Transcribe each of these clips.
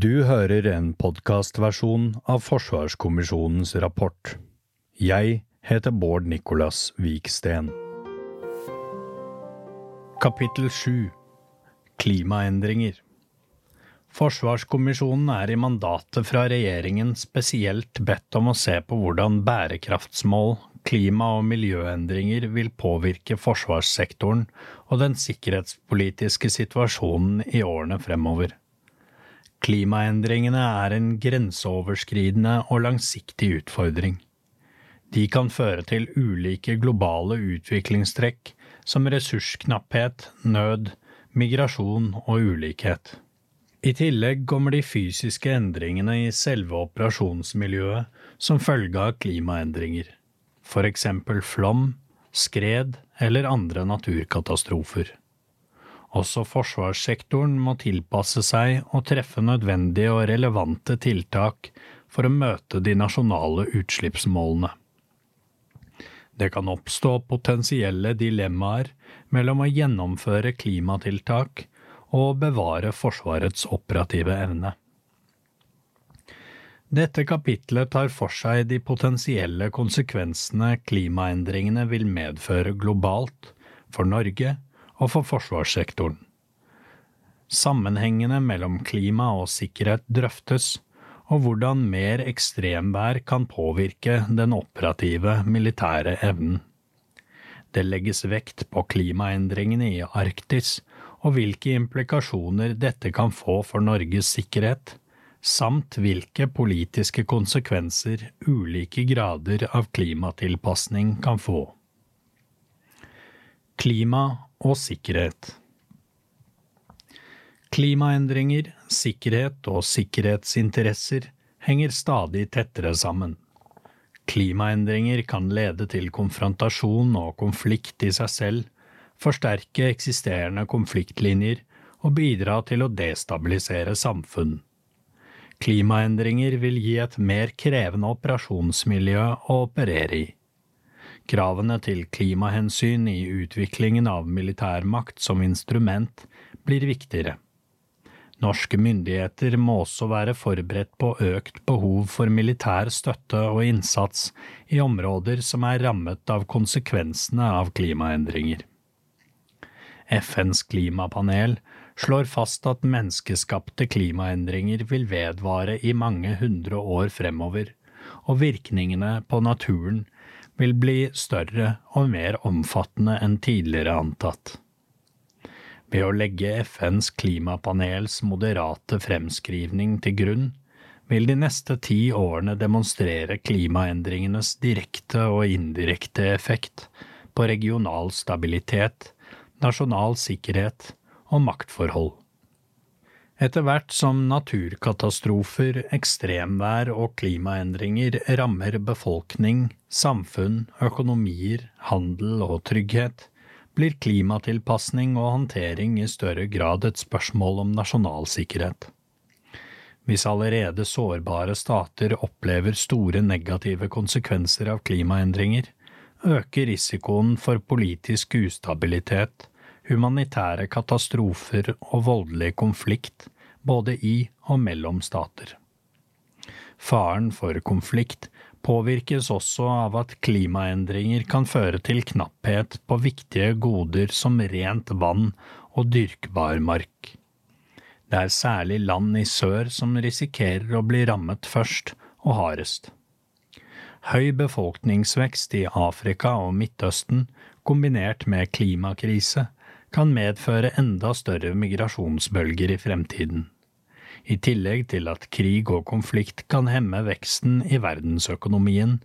Du hører en podkastversjon av Forsvarskommisjonens rapport. Jeg heter Bård Nicolas Viksten. Kapittel 7 Klimaendringer Forsvarskommisjonen er i mandatet fra regjeringen spesielt bedt om å se på hvordan bærekraftsmål, klima- og miljøendringer vil påvirke forsvarssektoren og den sikkerhetspolitiske situasjonen i årene fremover. Klimaendringene er en grenseoverskridende og langsiktig utfordring. De kan føre til ulike globale utviklingstrekk som ressursknapphet, nød, migrasjon og ulikhet. I tillegg kommer de fysiske endringene i selve operasjonsmiljøet som følge av klimaendringer, for eksempel flom, skred eller andre naturkatastrofer. Også forsvarssektoren må tilpasse seg og treffe nødvendige og relevante tiltak for å møte de nasjonale utslippsmålene. Det kan oppstå potensielle dilemmaer mellom å gjennomføre klimatiltak og bevare Forsvarets operative evne. Dette kapitlet tar for seg de potensielle konsekvensene klimaendringene vil medføre globalt, for Norge og for forsvarssektoren. Sammenhengene mellom klima og sikkerhet drøftes, og hvordan mer ekstremvær kan påvirke den operative militære evnen. Det legges vekt på klimaendringene i Arktis og hvilke implikasjoner dette kan få for Norges sikkerhet, samt hvilke politiske konsekvenser ulike grader av klimatilpasning kan få. Klima og sikkerhet Klimaendringer, sikkerhet og sikkerhetsinteresser henger stadig tettere sammen. Klimaendringer kan lede til konfrontasjon og konflikt i seg selv, forsterke eksisterende konfliktlinjer og bidra til å destabilisere samfunn. Klimaendringer vil gi et mer krevende operasjonsmiljø å operere i. Kravene til klimahensyn i utviklingen av militærmakt som instrument blir viktigere. Norske myndigheter må også være forberedt på økt behov for militær støtte og innsats i områder som er rammet av konsekvensene av klimaendringer. FNs klimapanel slår fast at menneskeskapte klimaendringer vil vedvare i mange hundre år fremover, og virkningene på naturen vil bli større og mer omfattende enn tidligere antatt. Ved å legge FNs klimapanels moderate fremskrivning til grunn, vil de neste ti årene demonstrere klimaendringenes direkte og indirekte effekt på regional stabilitet, nasjonal sikkerhet og maktforhold. Etter hvert som naturkatastrofer, ekstremvær og klimaendringer rammer befolkning, samfunn, økonomier, handel og trygghet, blir klimatilpasning og håndtering i større grad et spørsmål om nasjonal sikkerhet. Hvis allerede sårbare stater opplever store negative konsekvenser av klimaendringer, øker risikoen for politisk ustabilitet, humanitære katastrofer og voldelig konflikt både i og mellom stater. Faren for konflikt påvirkes også av at klimaendringer kan føre til knapphet på viktige goder som rent vann og dyrkbar mark. Det er særlig land i sør som risikerer å bli rammet først og hardest. Høy befolkningsvekst i Afrika og Midtøsten, kombinert med klimakrise, kan medføre enda større migrasjonsbølger i fremtiden i tillegg til at krig og konflikt kan hemme veksten i verdensøkonomien,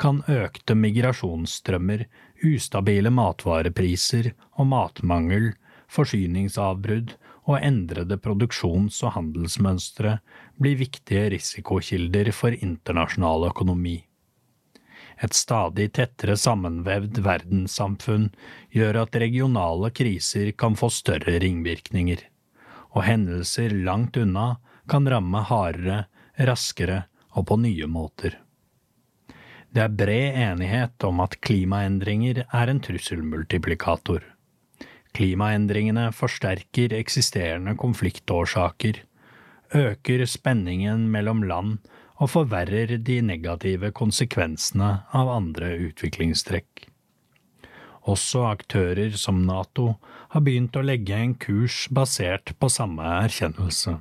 kan økte migrasjonsstrømmer, ustabile matvarepriser og matmangel, forsyningsavbrudd og endrede produksjons- og handelsmønstre bli viktige risikokilder for internasjonal økonomi. Et stadig tettere sammenvevd verdenssamfunn gjør at regionale kriser kan få større ringvirkninger og hendelser langt unna kan ramme hardere, raskere og på nye måter. Det er bred enighet om at klimaendringer er en trusselmultiplikator. Klimaendringene forsterker eksisterende konfliktårsaker, øker spenningen mellom land og forverrer de negative konsekvensene av andre utviklingstrekk. Også aktører som Nato har begynt å legge en kurs basert på samme erkjennelse.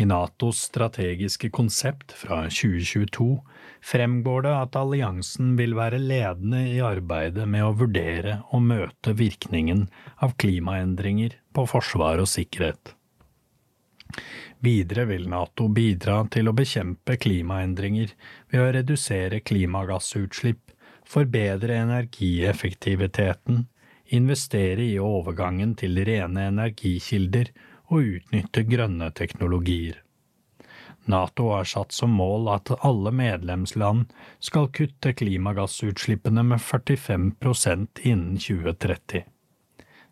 I Natos strategiske konsept fra 2022 fremgår det at alliansen vil være ledende i arbeidet med å vurdere og møte virkningen av klimaendringer på forsvar og sikkerhet. Videre vil Nato bidra til å bekjempe klimaendringer ved å redusere klimagassutslipp forbedre energieffektiviteten, investere i overgangen til rene energikilder og utnytte grønne teknologier. Nato har satt som mål at alle medlemsland skal kutte klimagassutslippene med 45% innen 2030.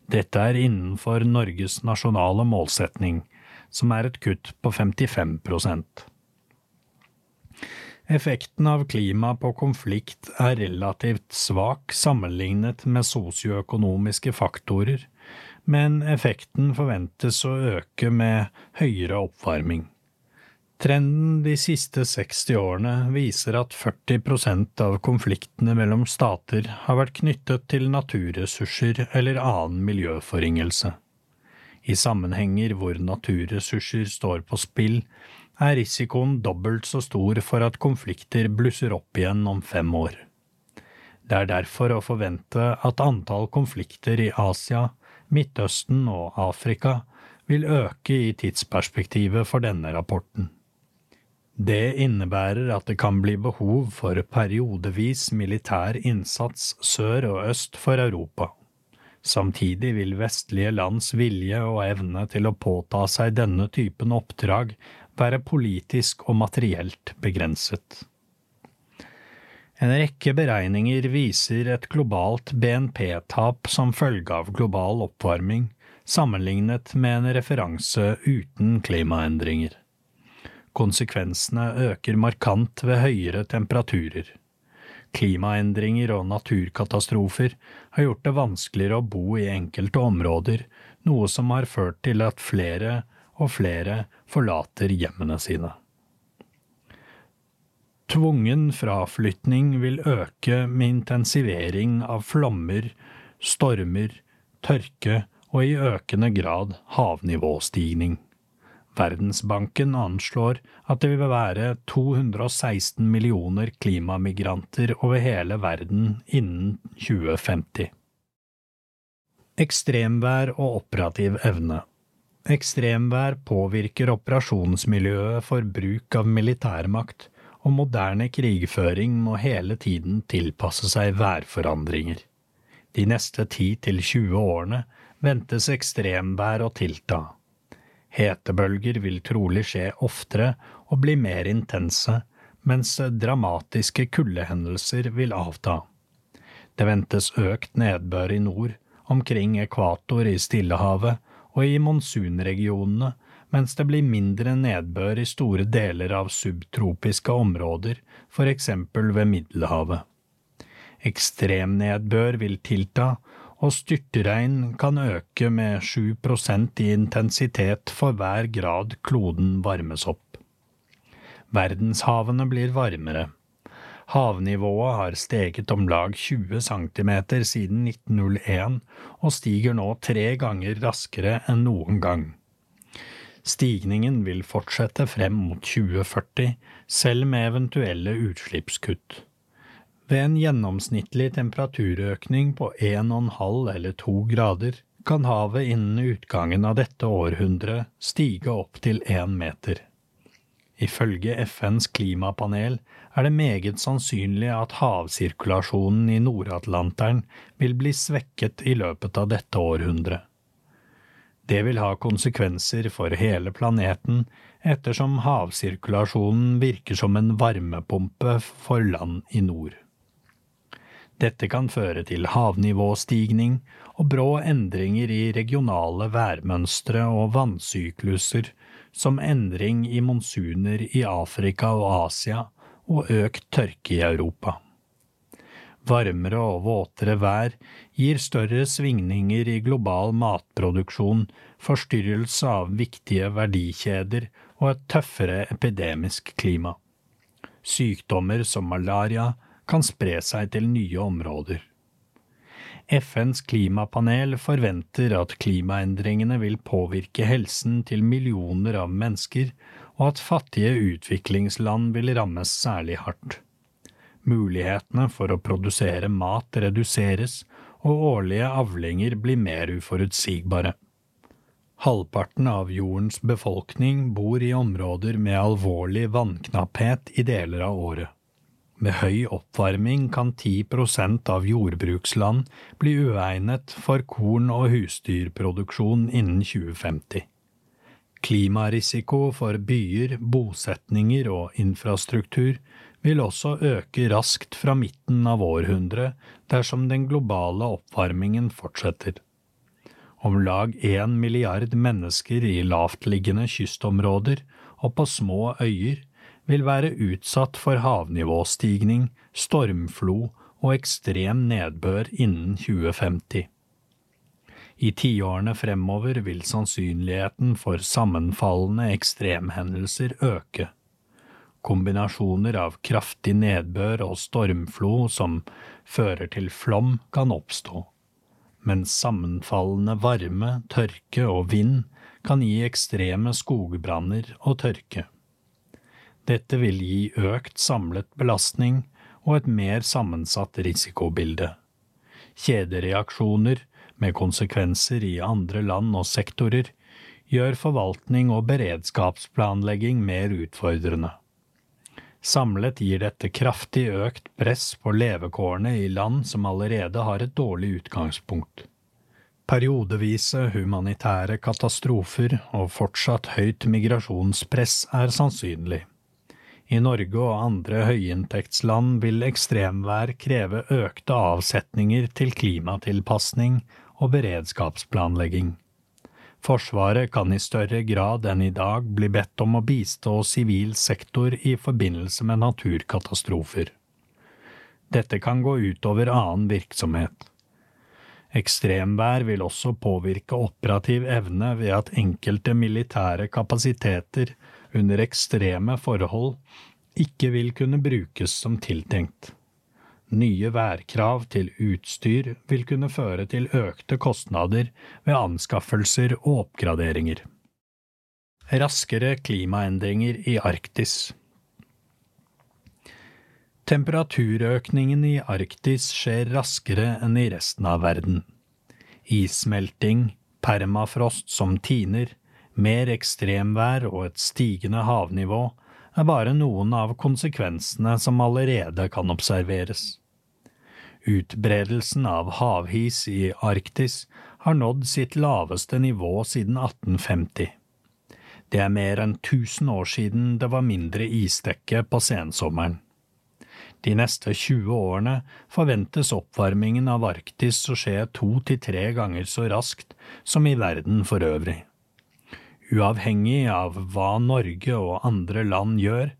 Dette er innenfor Norges nasjonale målsetning, som er et kutt på 55% Effekten av klima på konflikt er relativt svak sammenlignet med sosioøkonomiske faktorer, men effekten forventes å øke med høyere oppvarming. Trenden de siste 60 årene viser at 40% av konfliktene mellom stater har vært knyttet til naturressurser eller annen miljøforringelse. I sammenhenger hvor naturressurser står på spill, er risikoen dobbelt så stor for at konflikter blusser opp igjen om fem år. Det er derfor å forvente at antall konflikter i Asia, Midtøsten og Afrika vil øke i tidsperspektivet for denne rapporten. Det innebærer at det kan bli behov for periodevis militær innsats sør og øst for Europa. Samtidig vil vestlige lands vilje og evne til å påta seg denne typen oppdrag være politisk og materielt begrenset. En rekke beregninger viser et globalt BNP-tap som følge av global oppvarming, sammenlignet med en referanse uten klimaendringer. Konsekvensene øker markant ved høyere temperaturer. Klimaendringer og naturkatastrofer har gjort det vanskeligere å bo i enkelte områder, noe som har ført til at flere og flere forlater hjemmene sine. Tvungen fraflytning vil øke med intensivering av flommer, stormer, tørke og i økende grad havnivåstigning. Verdensbanken anslår at det vil være 216 millioner klimamigranter over hele verden innen 2050. Ekstremvær og operativ evne Ekstremvær påvirker operasjonsmiljøet for bruk av militærmakt, og moderne krigføring må hele tiden tilpasse seg værforandringer. De neste 10–20 årene ventes ekstremvær å tilta. Hetebølger vil trolig skje oftere og bli mer intense, mens dramatiske kuldehendelser vil avta. Det ventes økt nedbør i nord, omkring ekvator i Stillehavet og i monsunregionene, mens det blir mindre nedbør i store deler av subtropiske områder, eksempel ved Middelhavet. Ekstremnedbør vil tilta, og styrtregn kan øke med 7% i intensitet for hver grad kloden varmes opp. Verdenshavene blir varmere. Havnivået har steget om lag 20 cm siden 1901 og stiger nå tre ganger raskere enn noen gang. Stigningen vil fortsette frem mot 2040, selv med eventuelle utslippskutt. Ved en gjennomsnittlig temperaturøkning på 1,5 eller 2 grader kan havet innen utgangen av dette århundret stige opp til én meter. Ifølge FNs klimapanel er det meget sannsynlig at havsirkulasjonen i Nord-Atlanteren vil bli svekket i løpet av dette århundret. Det vil ha konsekvenser for hele planeten, ettersom havsirkulasjonen virker som en varmepumpe for land i nord. Dette kan føre til havnivåstigning og brå endringer i regionale værmønstre og vannsykluser som endring i monsuner i Afrika og Asia og økt tørke i Europa. Varmere og våtere vær gir større svingninger i global matproduksjon, forstyrrelse av viktige verdikjeder og et tøffere epidemisk klima. Sykdommer som malaria kan spre seg til nye områder. FNs klimapanel forventer at klimaendringene vil påvirke helsen til millioner av mennesker, og at fattige utviklingsland vil rammes særlig hardt. Mulighetene for å produsere mat reduseres, og årlige avlinger blir mer uforutsigbare. Halvparten av jordens befolkning bor i områder med alvorlig vannknapphet i deler av året. Med høy oppvarming kan 10% av jordbruksland bli uegnet for korn- og husdyrproduksjon innen 2050. Klimarisiko for byer, bosetninger og infrastruktur vil også øke raskt fra midten av århundret dersom den globale oppvarmingen fortsetter. Om lag én milliard mennesker i lavtliggende kystområder og på små øyer vil være utsatt for havnivåstigning, stormflo og ekstrem nedbør innen 2050. I tiårene fremover vil sannsynligheten for sammenfallende ekstremhendelser øke. Kombinasjoner av kraftig nedbør og stormflo som fører til flom, kan oppstå, mens sammenfallende varme, tørke og vind kan gi ekstreme skogbranner og tørke. Dette vil gi økt samlet belastning og et mer sammensatt risikobilde. Kjedereaksjoner med konsekvenser i andre land og sektorer gjør forvaltning og beredskapsplanlegging mer utfordrende. Samlet gir dette kraftig økt press på levekårene i land som allerede har et dårlig utgangspunkt. Periodevise humanitære katastrofer og fortsatt høyt migrasjonspress er sannsynlig. I Norge og andre høyinntektsland vil ekstremvær kreve økte avsetninger til klimatilpasning og beredskapsplanlegging. Forsvaret kan i større grad enn i dag bli bedt om å bistå sivil sektor i forbindelse med naturkatastrofer. Dette kan gå utover annen virksomhet. Ekstremvær vil også påvirke operativ evne ved at enkelte militære kapasiteter under ekstreme forhold ikke vil kunne brukes som tiltenkt. Nye værkrav til utstyr vil kunne føre til økte kostnader ved anskaffelser og oppgraderinger. Raskere klimaendringer i Arktis Temperaturøkningen i Arktis skjer raskere enn i resten av verden. Issmelting, permafrost som tiner, mer ekstremvær og et stigende havnivå er bare noen av konsekvensene som allerede kan observeres. Utbredelsen av havhis i Arktis har nådd sitt laveste nivå siden 1850. Det er mer enn 1000 år siden det var mindre isdekke på sensommeren. De neste 20 årene forventes oppvarmingen av Arktis å skje to til tre ganger så raskt som i verden for øvrig. Uavhengig av hva Norge og andre land gjør,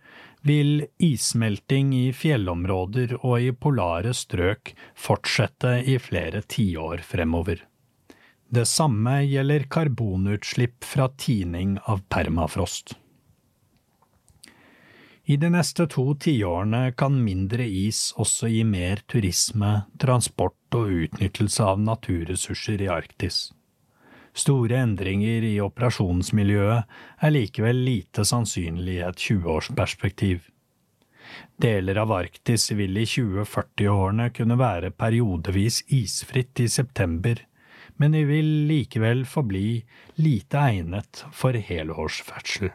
vil issmelting i fjellområder og i polare strøk fortsette i flere tiår fremover. Det samme gjelder karbonutslipp fra tining av permafrost. I de neste to tiårene kan mindre is også gi mer turisme, transport og utnyttelse av naturressurser i Arktis. Store endringer i operasjonsmiljøet er likevel lite sannsynlig i et 20-årsperspektiv. Deler av Arktis vil i 2040-årene kunne være periodevis isfritt i september, men de vil likevel forbli lite egnet for helårsferdsel.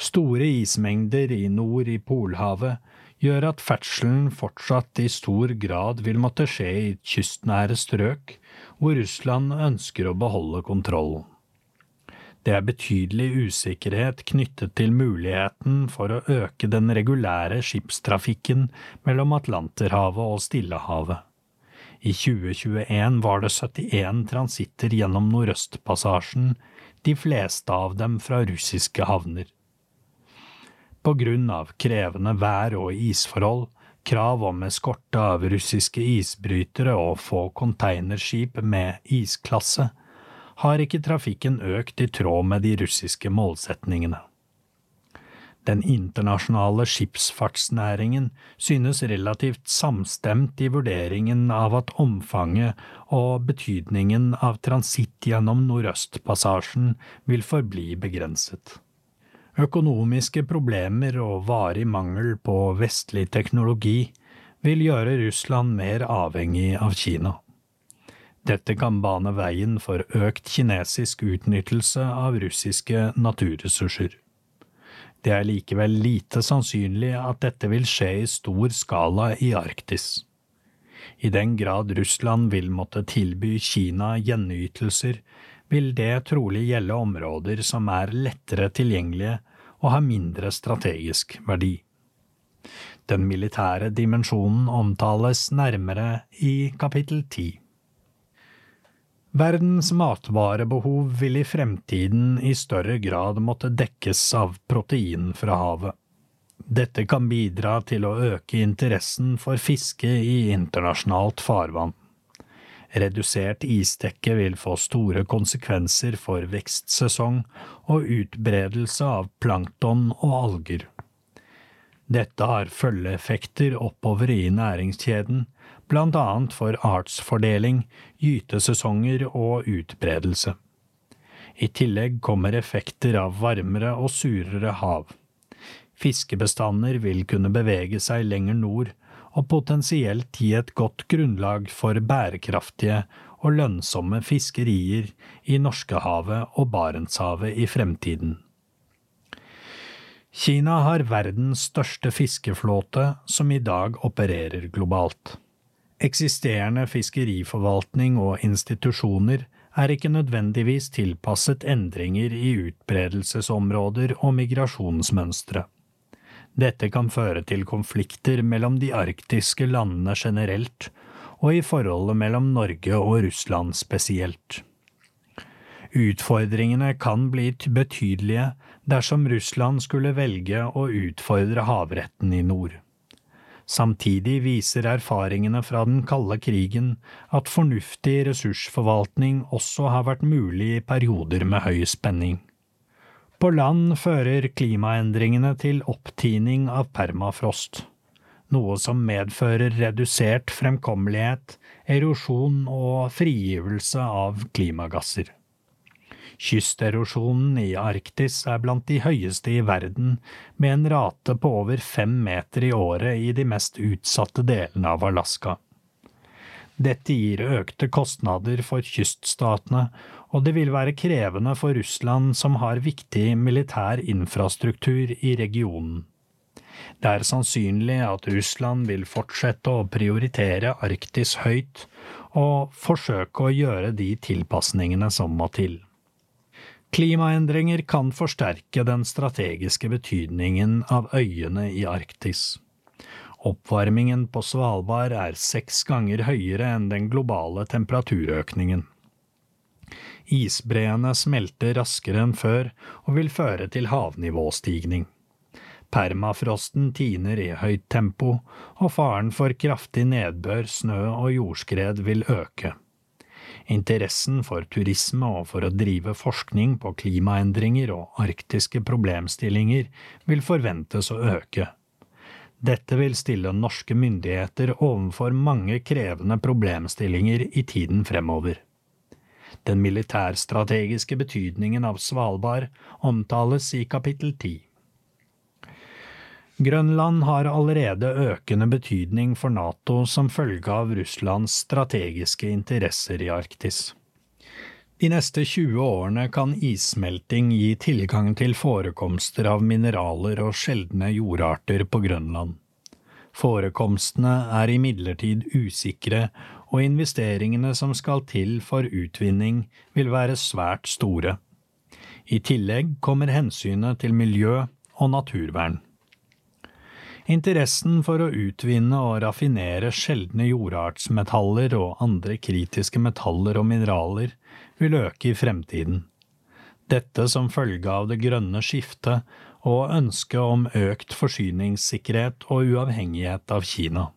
Store ismengder i nord i Polhavet gjør at ferdselen fortsatt i stor grad vil måtte skje i kystnære strøk, hvor Russland ønsker å beholde kontrollen. Det er betydelig usikkerhet knyttet til muligheten for å øke den regulære skipstrafikken mellom Atlanterhavet og Stillehavet. I 2021 var det 71 transitter gjennom Nordøstpassasjen, de fleste av dem fra russiske havner. På grunn av krevende vær og isforhold krav om eskorte av russiske isbrytere og få containerskip med isklasse, har ikke trafikken økt i tråd med de russiske målsetningene. Den internasjonale skipsfartsnæringen synes relativt samstemt i vurderingen av at omfanget og betydningen av transitt gjennom Nordøstpassasjen vil forbli begrenset. Økonomiske problemer og varig mangel på vestlig teknologi vil gjøre Russland mer avhengig av Kina. Dette kan bane veien for økt kinesisk utnyttelse av russiske naturressurser. Det er likevel lite sannsynlig at dette vil skje i stor skala i Arktis. I den grad Russland vil måtte tilby Kina gjenytelser, vil det trolig gjelde områder som er lettere tilgjengelige og har mindre strategisk verdi. Den militære dimensjonen omtales nærmere i kapittel ti. Verdens matvarebehov vil i fremtiden i større grad måtte dekkes av protein fra havet. Dette kan bidra til å øke interessen for fiske i internasjonalt farvann. Redusert isdekke vil få store konsekvenser for vekstsesong og utbredelse av plankton og alger. Dette har følgeeffekter oppover i næringskjeden, blant annet for artsfordeling, gytesesonger og utbredelse. I tillegg kommer effekter av varmere og surere hav. Fiskebestander vil kunne bevege seg lenger nord, og potensielt gi et godt grunnlag for bærekraftige og lønnsomme fiskerier i Norskehavet og Barentshavet i fremtiden. Kina har verdens største fiskeflåte, som i dag opererer globalt. Eksisterende fiskeriforvaltning og institusjoner er ikke nødvendigvis tilpasset endringer i utbredelsesområder og migrasjonsmønstre. Dette kan føre til konflikter mellom de arktiske landene generelt, og i forholdet mellom Norge og Russland spesielt. Utfordringene kan bli betydelige dersom Russland skulle velge å utfordre havretten i nord. Samtidig viser erfaringene fra den kalde krigen at fornuftig ressursforvaltning også har vært mulig i perioder med høy spenning. På land fører klimaendringene til opptining av permafrost, noe som medfører redusert fremkommelighet, erosjon og frigivelse av klimagasser. Kysterosjonen i Arktis er blant de høyeste i verden, med en rate på over fem meter i året i de mest utsatte delene av Alaska. Dette gir økte kostnader for kyststatene og det vil være krevende for Russland som har viktig militær infrastruktur i regionen. Det er sannsynlig at Russland vil fortsette å prioritere Arktis høyt og forsøke å gjøre de tilpasningene som må til. Klimaendringer kan forsterke den strategiske betydningen av øyene i Arktis. Oppvarmingen på Svalbard er seks ganger høyere enn den globale temperaturøkningen. Isbreene smelter raskere enn før og vil føre til havnivåstigning. Permafrosten tiner i høyt tempo, og faren for kraftig nedbør, snø og jordskred vil øke. Interessen for turisme og for å drive forskning på klimaendringer og arktiske problemstillinger vil forventes å øke. Dette vil stille norske myndigheter overfor mange krevende problemstillinger i tiden fremover. Den militærstrategiske betydningen av Svalbard omtales i kapittel ti. Grønland har allerede økende betydning for NATO som følge av Russlands strategiske interesser i Arktis. De neste 20 årene kan issmelting gi tilgang til forekomster av mineraler og sjeldne jordarter på Grønland. Forekomstene er imidlertid usikre, og investeringene som skal til for utvinning vil være svært store. I tillegg kommer hensynet til miljø og naturvern. Interessen for å utvinne og raffinere sjeldne jordartsmetaller og andre kritiske metaller og mineraler vil øke i fremtiden. Dette som følge av det grønne skiftet og ønsket om økt forsyningssikkerhet og uavhengighet av Kina.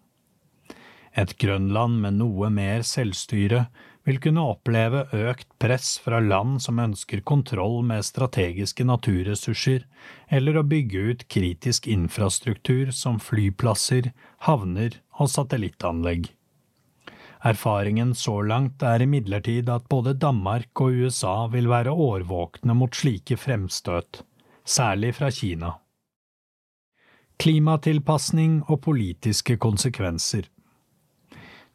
Et Grønland med noe mer selvstyre vil kunne oppleve økt press fra land som ønsker kontroll med strategiske naturressurser, eller å bygge ut kritisk infrastruktur som flyplasser, havner og satellittanlegg. Erfaringen så langt er imidlertid at både Danmark og USA vil være årvåkne mot slike fremstøt, særlig fra Kina. Klimatilpasning og politiske konsekvenser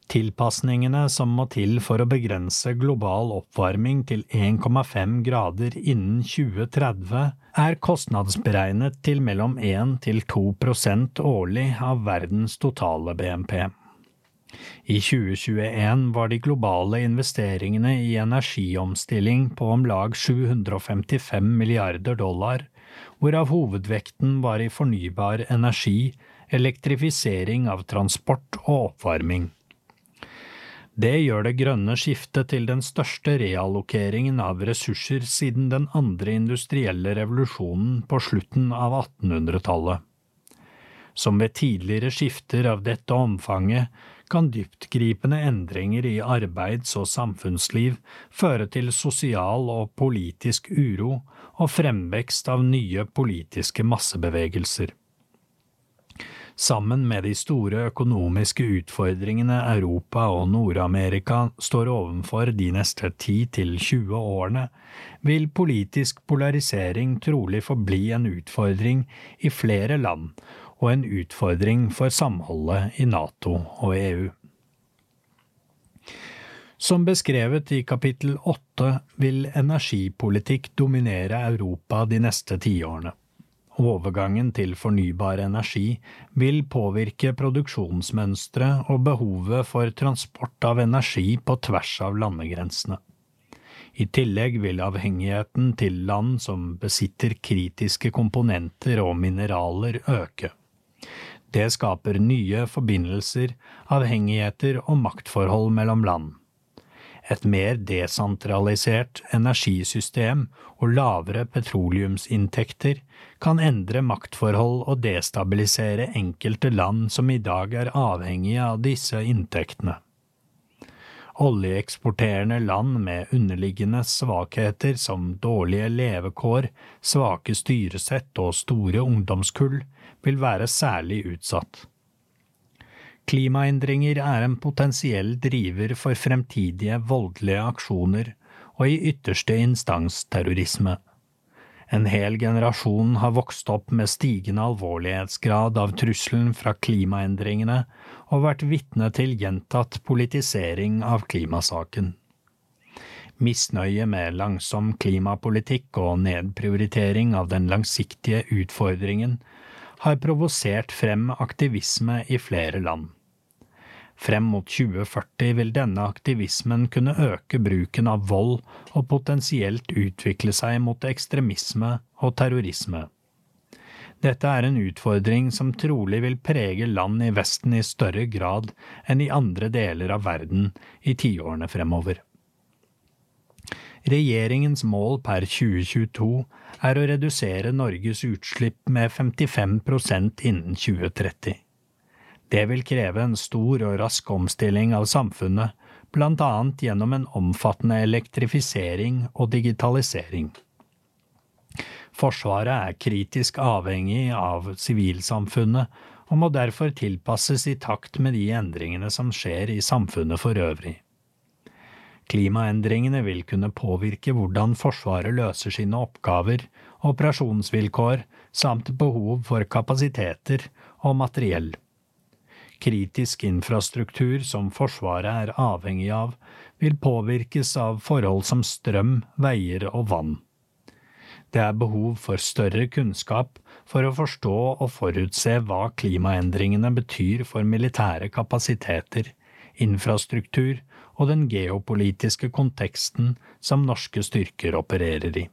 Tilpasningene som må til for å begrense global oppvarming til 1,5 grader innen 2030, er kostnadsberegnet til mellom 1 til 2 prosent årlig av verdens totale BNP. I 2021 var de globale investeringene i energiomstilling på om lag 755 milliarder dollar, hvorav hovedvekten var i fornybar energi, elektrifisering av transport og oppvarming. Det gjør det grønne skiftet til den største reallokeringen av ressurser siden den andre industrielle revolusjonen på slutten av 1800-tallet. Som ved tidligere skifter av dette omfanget kan dyptgripende endringer i arbeids- og samfunnsliv føre til sosial og politisk uro og fremvekst av nye politiske massebevegelser. Sammen med de store økonomiske utfordringene Europa og Nord-Amerika står overfor de neste 10–20 årene, vil politisk polarisering trolig forbli en utfordring i flere land, og en utfordring for samholdet i Nato og EU. Som beskrevet i kapittel åtte vil energipolitikk dominere Europa de neste tiårene. Overgangen til fornybar energi vil påvirke produksjonsmønstre og behovet for transport av energi på tvers av landegrensene. I tillegg vil avhengigheten til land som besitter kritiske komponenter og mineraler øke. Det skaper nye forbindelser, avhengigheter og maktforhold mellom land. Et mer desentralisert energisystem og lavere petroleumsinntekter kan endre maktforhold og destabilisere enkelte land som i dag er avhengige av disse inntektene. Oljeeksporterende land med underliggende svakheter som dårlige levekår, svake styresett og store ungdomskull vil være særlig utsatt. Klimaendringer er en potensiell driver for fremtidige voldelige aksjoner og i ytterste instans terrorisme. En hel generasjon har vokst opp med stigende alvorlighetsgrad av trusselen fra klimaendringene og vært vitne til gjentatt politisering av klimasaken. Misnøye med langsom klimapolitikk og nedprioritering av den langsiktige utfordringen har provosert frem aktivisme i flere land. Frem mot 2040 vil denne aktivismen kunne øke bruken av vold og potensielt utvikle seg mot ekstremisme og terrorisme. Dette er en utfordring som trolig vil prege land i Vesten i større grad enn i andre deler av verden i tiårene fremover. Regjeringens mål per 2022 er å redusere Norges utslipp med 55% innen 2030. Det vil kreve en stor og rask omstilling av samfunnet, annet gjennom en omfattende elektrifisering og digitalisering. Forsvaret er kritisk avhengig av sivilsamfunnet og må derfor tilpasses i takt med de endringene som skjer i samfunnet for øvrig. Klimaendringene vil kunne påvirke hvordan Forsvaret løser sine oppgaver, operasjonsvilkår samt behov for kapasiteter og materiell. Kritisk infrastruktur som Forsvaret er avhengig av, vil påvirkes av forhold som strøm, veier og vann. Det er behov for større kunnskap for å forstå og forutse hva klimaendringene betyr for militære kapasiteter, infrastruktur og den geopolitiske konteksten som norske styrker opererer i.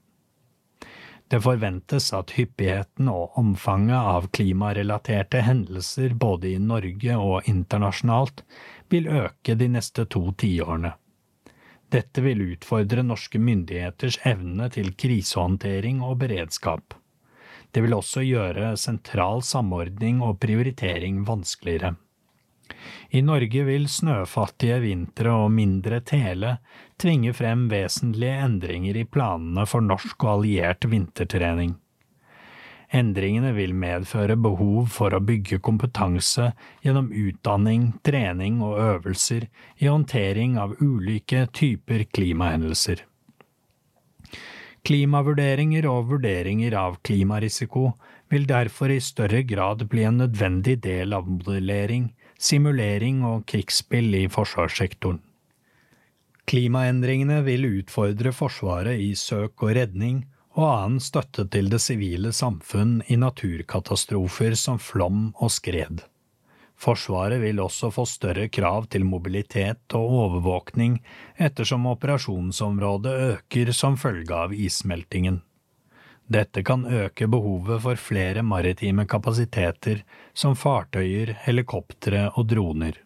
Det forventes at hyppigheten og omfanget av klimarelaterte hendelser både i Norge og internasjonalt vil øke de neste to tiårene. Dette vil utfordre norske myndigheters evne til krisehåndtering og beredskap. Det vil også gjøre sentral samordning og prioritering vanskeligere. I Norge vil snøfattige vintre og mindre tele tvinge frem vesentlige endringer i planene for norsk og alliert vintertrening. Endringene vil medføre behov for å bygge kompetanse gjennom utdanning, trening og øvelser i håndtering av ulike typer klimahendelser. Klimavurderinger og vurderinger av klimarisiko vil derfor i større grad bli en nødvendig del av modellering, simulering og krigsspill i forsvarssektoren. Klimaendringene vil utfordre Forsvaret i søk og redning og annen støtte til det sivile samfunn i naturkatastrofer som flom og skred. Forsvaret vil også få større krav til mobilitet og overvåkning ettersom operasjonsområdet øker som følge av issmeltingen. Dette kan øke behovet for flere maritime kapasiteter som fartøyer, helikoptre og droner.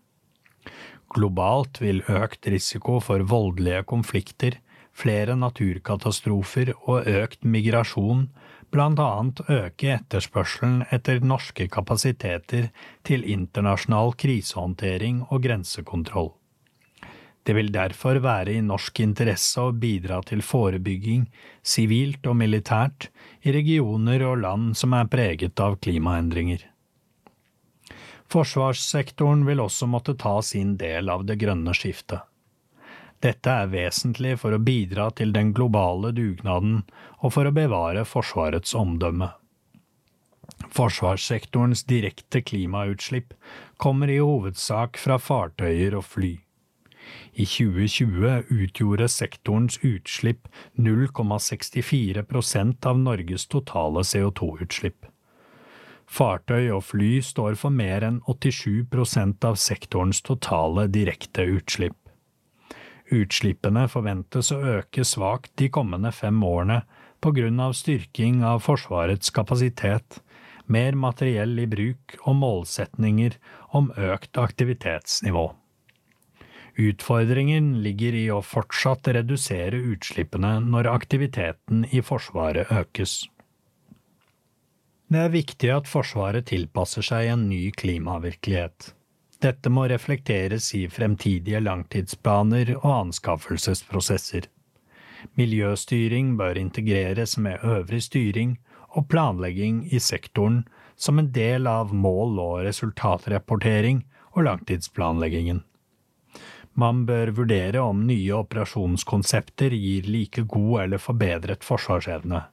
Globalt vil økt risiko for voldelige konflikter flere naturkatastrofer og økt migrasjon blant annet øke etterspørselen etter norske kapasiteter til internasjonal krisehåndtering og grensekontroll. Det vil derfor være i norsk interesse å bidra til forebygging, sivilt og militært, i regioner og land som er preget av klimaendringer. Forsvarssektoren vil også måtte ta sin del av det grønne skiftet. Dette er vesentlig for å bidra til den globale dugnaden og for å bevare Forsvarets omdømme. Forsvarssektorens direkte klimautslipp kommer i hovedsak fra fartøyer og fly. I 2020 utgjorde sektorens utslipp 0,64% av Norges totale CO2-utslipp. Fartøy og fly står for mer enn 87% av sektorens totale direkte utslipp. Utslippene forventes å øke svakt de kommende fem årene på grunn av styrking av Forsvarets kapasitet, mer materiell i bruk og målsetninger om økt aktivitetsnivå. Utfordringen ligger i å fortsatt redusere utslippene når aktiviteten i Forsvaret økes. Det er viktig at Forsvaret tilpasser seg en ny klimavirkelighet. Dette må reflekteres i fremtidige langtidsplaner og anskaffelsesprosesser. Miljøstyring bør integreres med øvrig styring og planlegging i sektoren som en del av mål- og resultatrapportering og langtidsplanleggingen. Man bør vurdere om nye operasjonskonsepter gir like god eller forbedret forsvarsevne.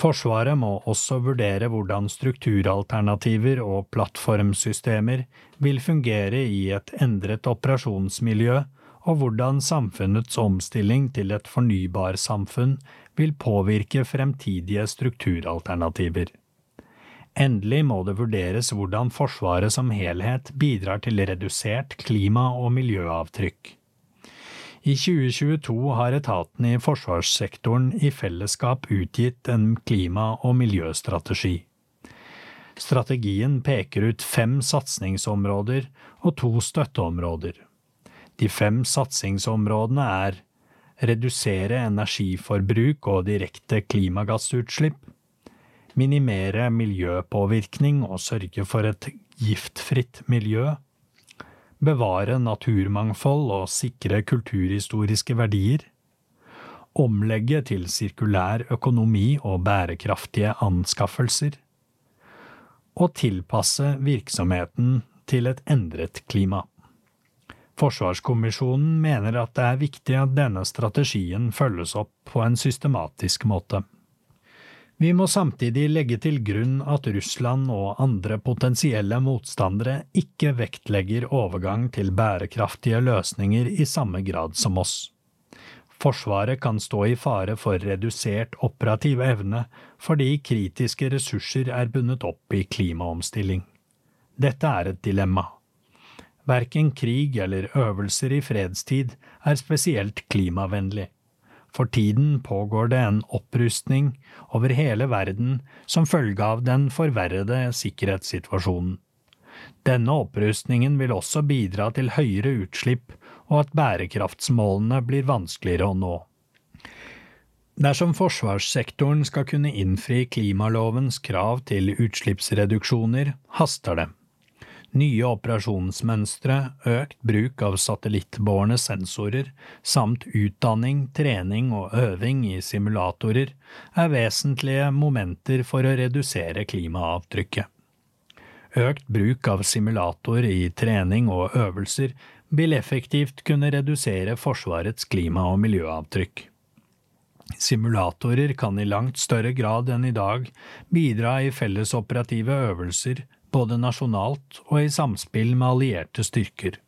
Forsvaret må også vurdere hvordan strukturalternativer og plattformsystemer vil fungere i et endret operasjonsmiljø, og hvordan samfunnets omstilling til et fornybarsamfunn vil påvirke fremtidige strukturalternativer. Endelig må det vurderes hvordan Forsvaret som helhet bidrar til redusert klima- og miljøavtrykk. I 2022 har etaten i forsvarssektoren i fellesskap utgitt en klima- og miljøstrategi. Strategien peker ut fem satsingsområder og to støtteområder. De fem satsingsområdene er redusere energiforbruk og direkte klimagassutslipp, minimere miljøpåvirkning og sørge for et giftfritt miljø, bevare naturmangfold og sikre kulturhistoriske verdier, omlegge til sirkulær økonomi og bærekraftige anskaffelser, og tilpasse virksomheten til et endret klima. Forsvarskommisjonen mener at det er viktig at denne strategien følges opp på en systematisk måte. Vi må samtidig legge til grunn at Russland og andre potensielle motstandere ikke vektlegger overgang til bærekraftige løsninger i samme grad som oss. Forsvaret kan stå i fare for redusert operativ evne fordi kritiske ressurser er bundet opp i klimaomstilling. Dette er et dilemma. Verken krig eller øvelser i fredstid er spesielt klimavennlig. For tiden pågår det en opprustning over hele verden som følge av den forverrede sikkerhetssituasjonen. Denne opprustningen vil også bidra til høyere utslipp og at bærekraftsmålene blir vanskeligere å nå. Dersom forsvarssektoren skal kunne innfri klimalovens krav til utslippsreduksjoner, haster det. Nye operasjonsmønstre, økt bruk av satellittbårne sensorer, samt utdanning, trening og øving i simulatorer er vesentlige momenter for å redusere klimaavtrykket. Økt bruk av simulator i trening og øvelser vil effektivt kunne redusere Forsvarets klima- og miljøavtrykk. Simulatorer kan i langt større grad enn i dag bidra i fellesoperative øvelser, både nasjonalt og i samspill med allierte styrker.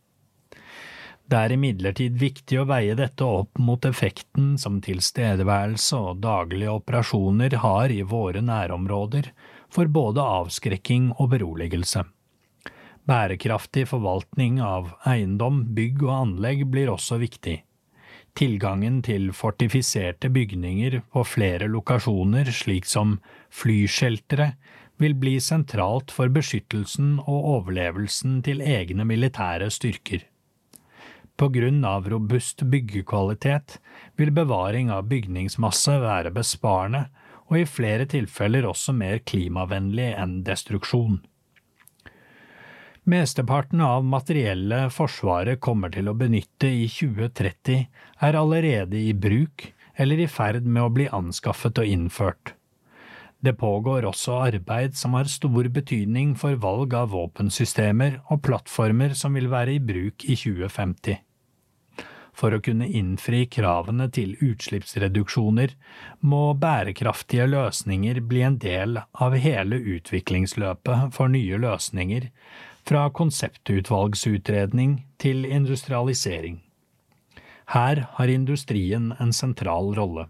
Det er imidlertid viktig å veie dette opp mot effekten som tilstedeværelse og daglige operasjoner har i våre nærområder, for både avskrekking og beroligelse. Bærekraftig forvaltning av eiendom, bygg og anlegg blir også viktig. Tilgangen til fortifiserte bygninger på flere lokasjoner, slik som flysheltere, vil bli sentralt for beskyttelsen og overlevelsen til egne militære styrker. På grunn av robust byggekvalitet vil bevaring av bygningsmasse være besparende og i flere tilfeller også mer klimavennlig enn destruksjon. Mesteparten av materiellet Forsvaret kommer til å benytte i 2030, er allerede i bruk eller i ferd med å bli anskaffet og innført. Det pågår også arbeid som har stor betydning for valg av våpensystemer og plattformer som vil være i bruk i 2050. For å kunne innfri kravene til utslippsreduksjoner må bærekraftige løsninger bli en del av hele utviklingsløpet for nye løsninger, fra konseptutvalgsutredning til industrialisering. Her har industrien en sentral rolle.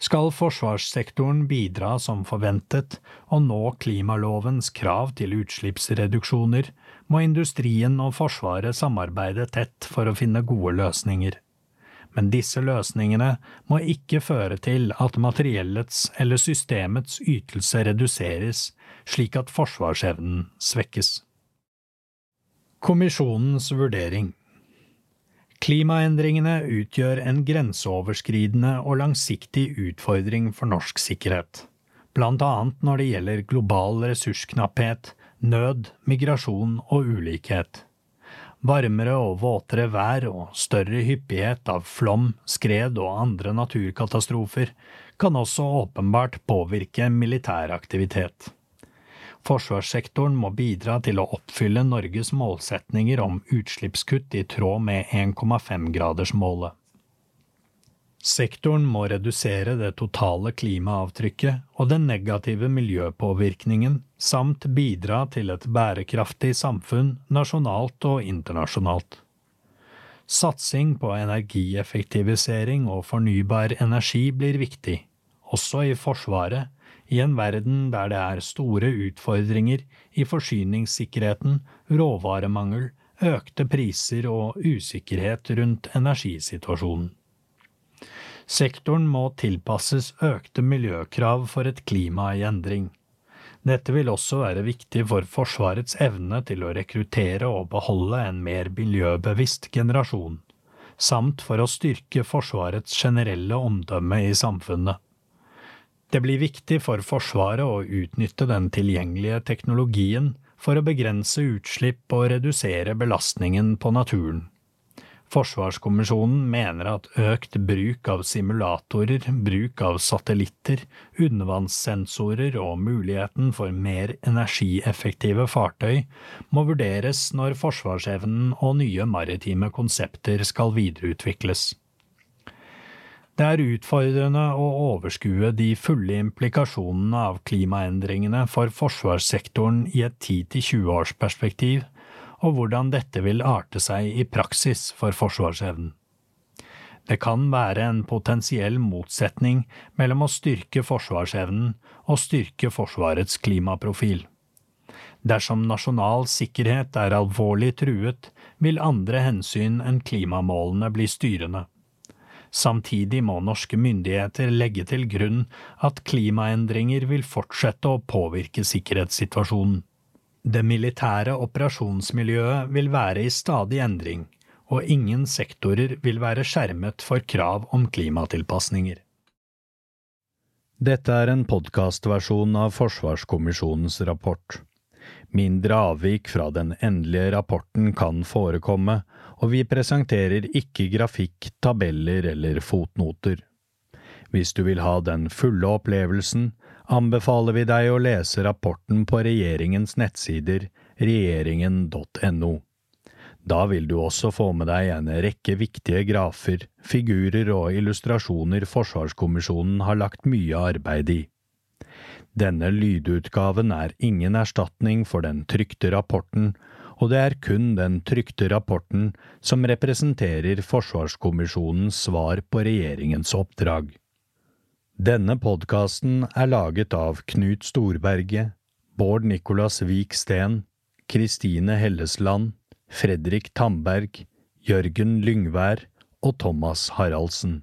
Skal forsvarssektoren bidra som forventet og nå klimalovens krav til utslippsreduksjoner, må industrien og Forsvaret samarbeide tett for å finne gode løsninger. Men disse løsningene må ikke føre til at materiellets eller systemets ytelse reduseres, slik at forsvarsevnen svekkes. Kommisjonens vurdering Klimaendringene utgjør en grenseoverskridende og langsiktig utfordring for norsk sikkerhet, blant annet når det gjelder global ressursknapphet, nød, migrasjon og ulikhet. Varmere og våtere vær og større hyppighet av flom, skred og andre naturkatastrofer kan også åpenbart påvirke militær aktivitet. Forsvarssektoren må bidra til å oppfylle Norges målsetninger om utslippskutt i tråd med 1,5-gradersmålet. Sektoren må redusere det totale klimaavtrykket og den negative miljøpåvirkningen, samt bidra til et bærekraftig samfunn nasjonalt og internasjonalt. Satsing på energieffektivisering og fornybar energi blir viktig, også i Forsvaret, i en verden der det er store utfordringer i forsyningssikkerheten, råvaremangel, økte priser og usikkerhet rundt energisituasjonen. Sektoren må tilpasses økte miljøkrav for et klima i endring. Dette vil også være viktig for Forsvarets evne til å rekruttere og beholde en mer miljøbevisst generasjon, samt for å styrke Forsvarets generelle omdømme i samfunnet. Det blir viktig for Forsvaret å utnytte den tilgjengelige teknologien for å begrense utslipp og redusere belastningen på naturen. Forsvarskommisjonen mener at økt bruk av simulatorer, bruk av satellitter, undervannssensorer og muligheten for mer energieffektive fartøy må vurderes når forsvarsevnen og nye maritime konsepter skal videreutvikles. Det er utfordrende å overskue de fulle implikasjonene av klimaendringene for forsvarssektoren i et 10–20 års perspektiv, og hvordan dette vil arte seg i praksis for forsvarsevnen. Det kan være en potensiell motsetning mellom å styrke forsvarsevnen og styrke Forsvarets klimaprofil. Dersom nasjonal sikkerhet er alvorlig truet, vil andre hensyn enn klimamålene bli styrende. Samtidig må norske myndigheter legge til grunn at klimaendringer vil fortsette å påvirke sikkerhetssituasjonen. Det militære operasjonsmiljøet vil være i stadig endring, og ingen sektorer vil være skjermet for krav om klimatilpasninger. Dette er en podkastversjon av Forsvarskommisjonens rapport. Mindre avvik fra den endelige rapporten kan forekomme, og vi presenterer ikke grafikk, tabeller eller fotnoter. Hvis du vil ha den fulle opplevelsen, anbefaler vi deg å lese rapporten på regjeringens nettsider regjeringen.no. Da vil du også få med deg en rekke viktige grafer, figurer og illustrasjoner Forsvarskommisjonen har lagt mye arbeid i. Denne lydutgaven er ingen erstatning for den trykte rapporten, og det er kun den trykte rapporten som representerer Forsvarskommisjonens svar på regjeringens oppdrag. Denne podkasten er laget av Knut Storberget, Bård Nicolas Vik Steen, Kristine Hellesland, Fredrik Tamberg, Jørgen Lyngvær og Thomas Haraldsen.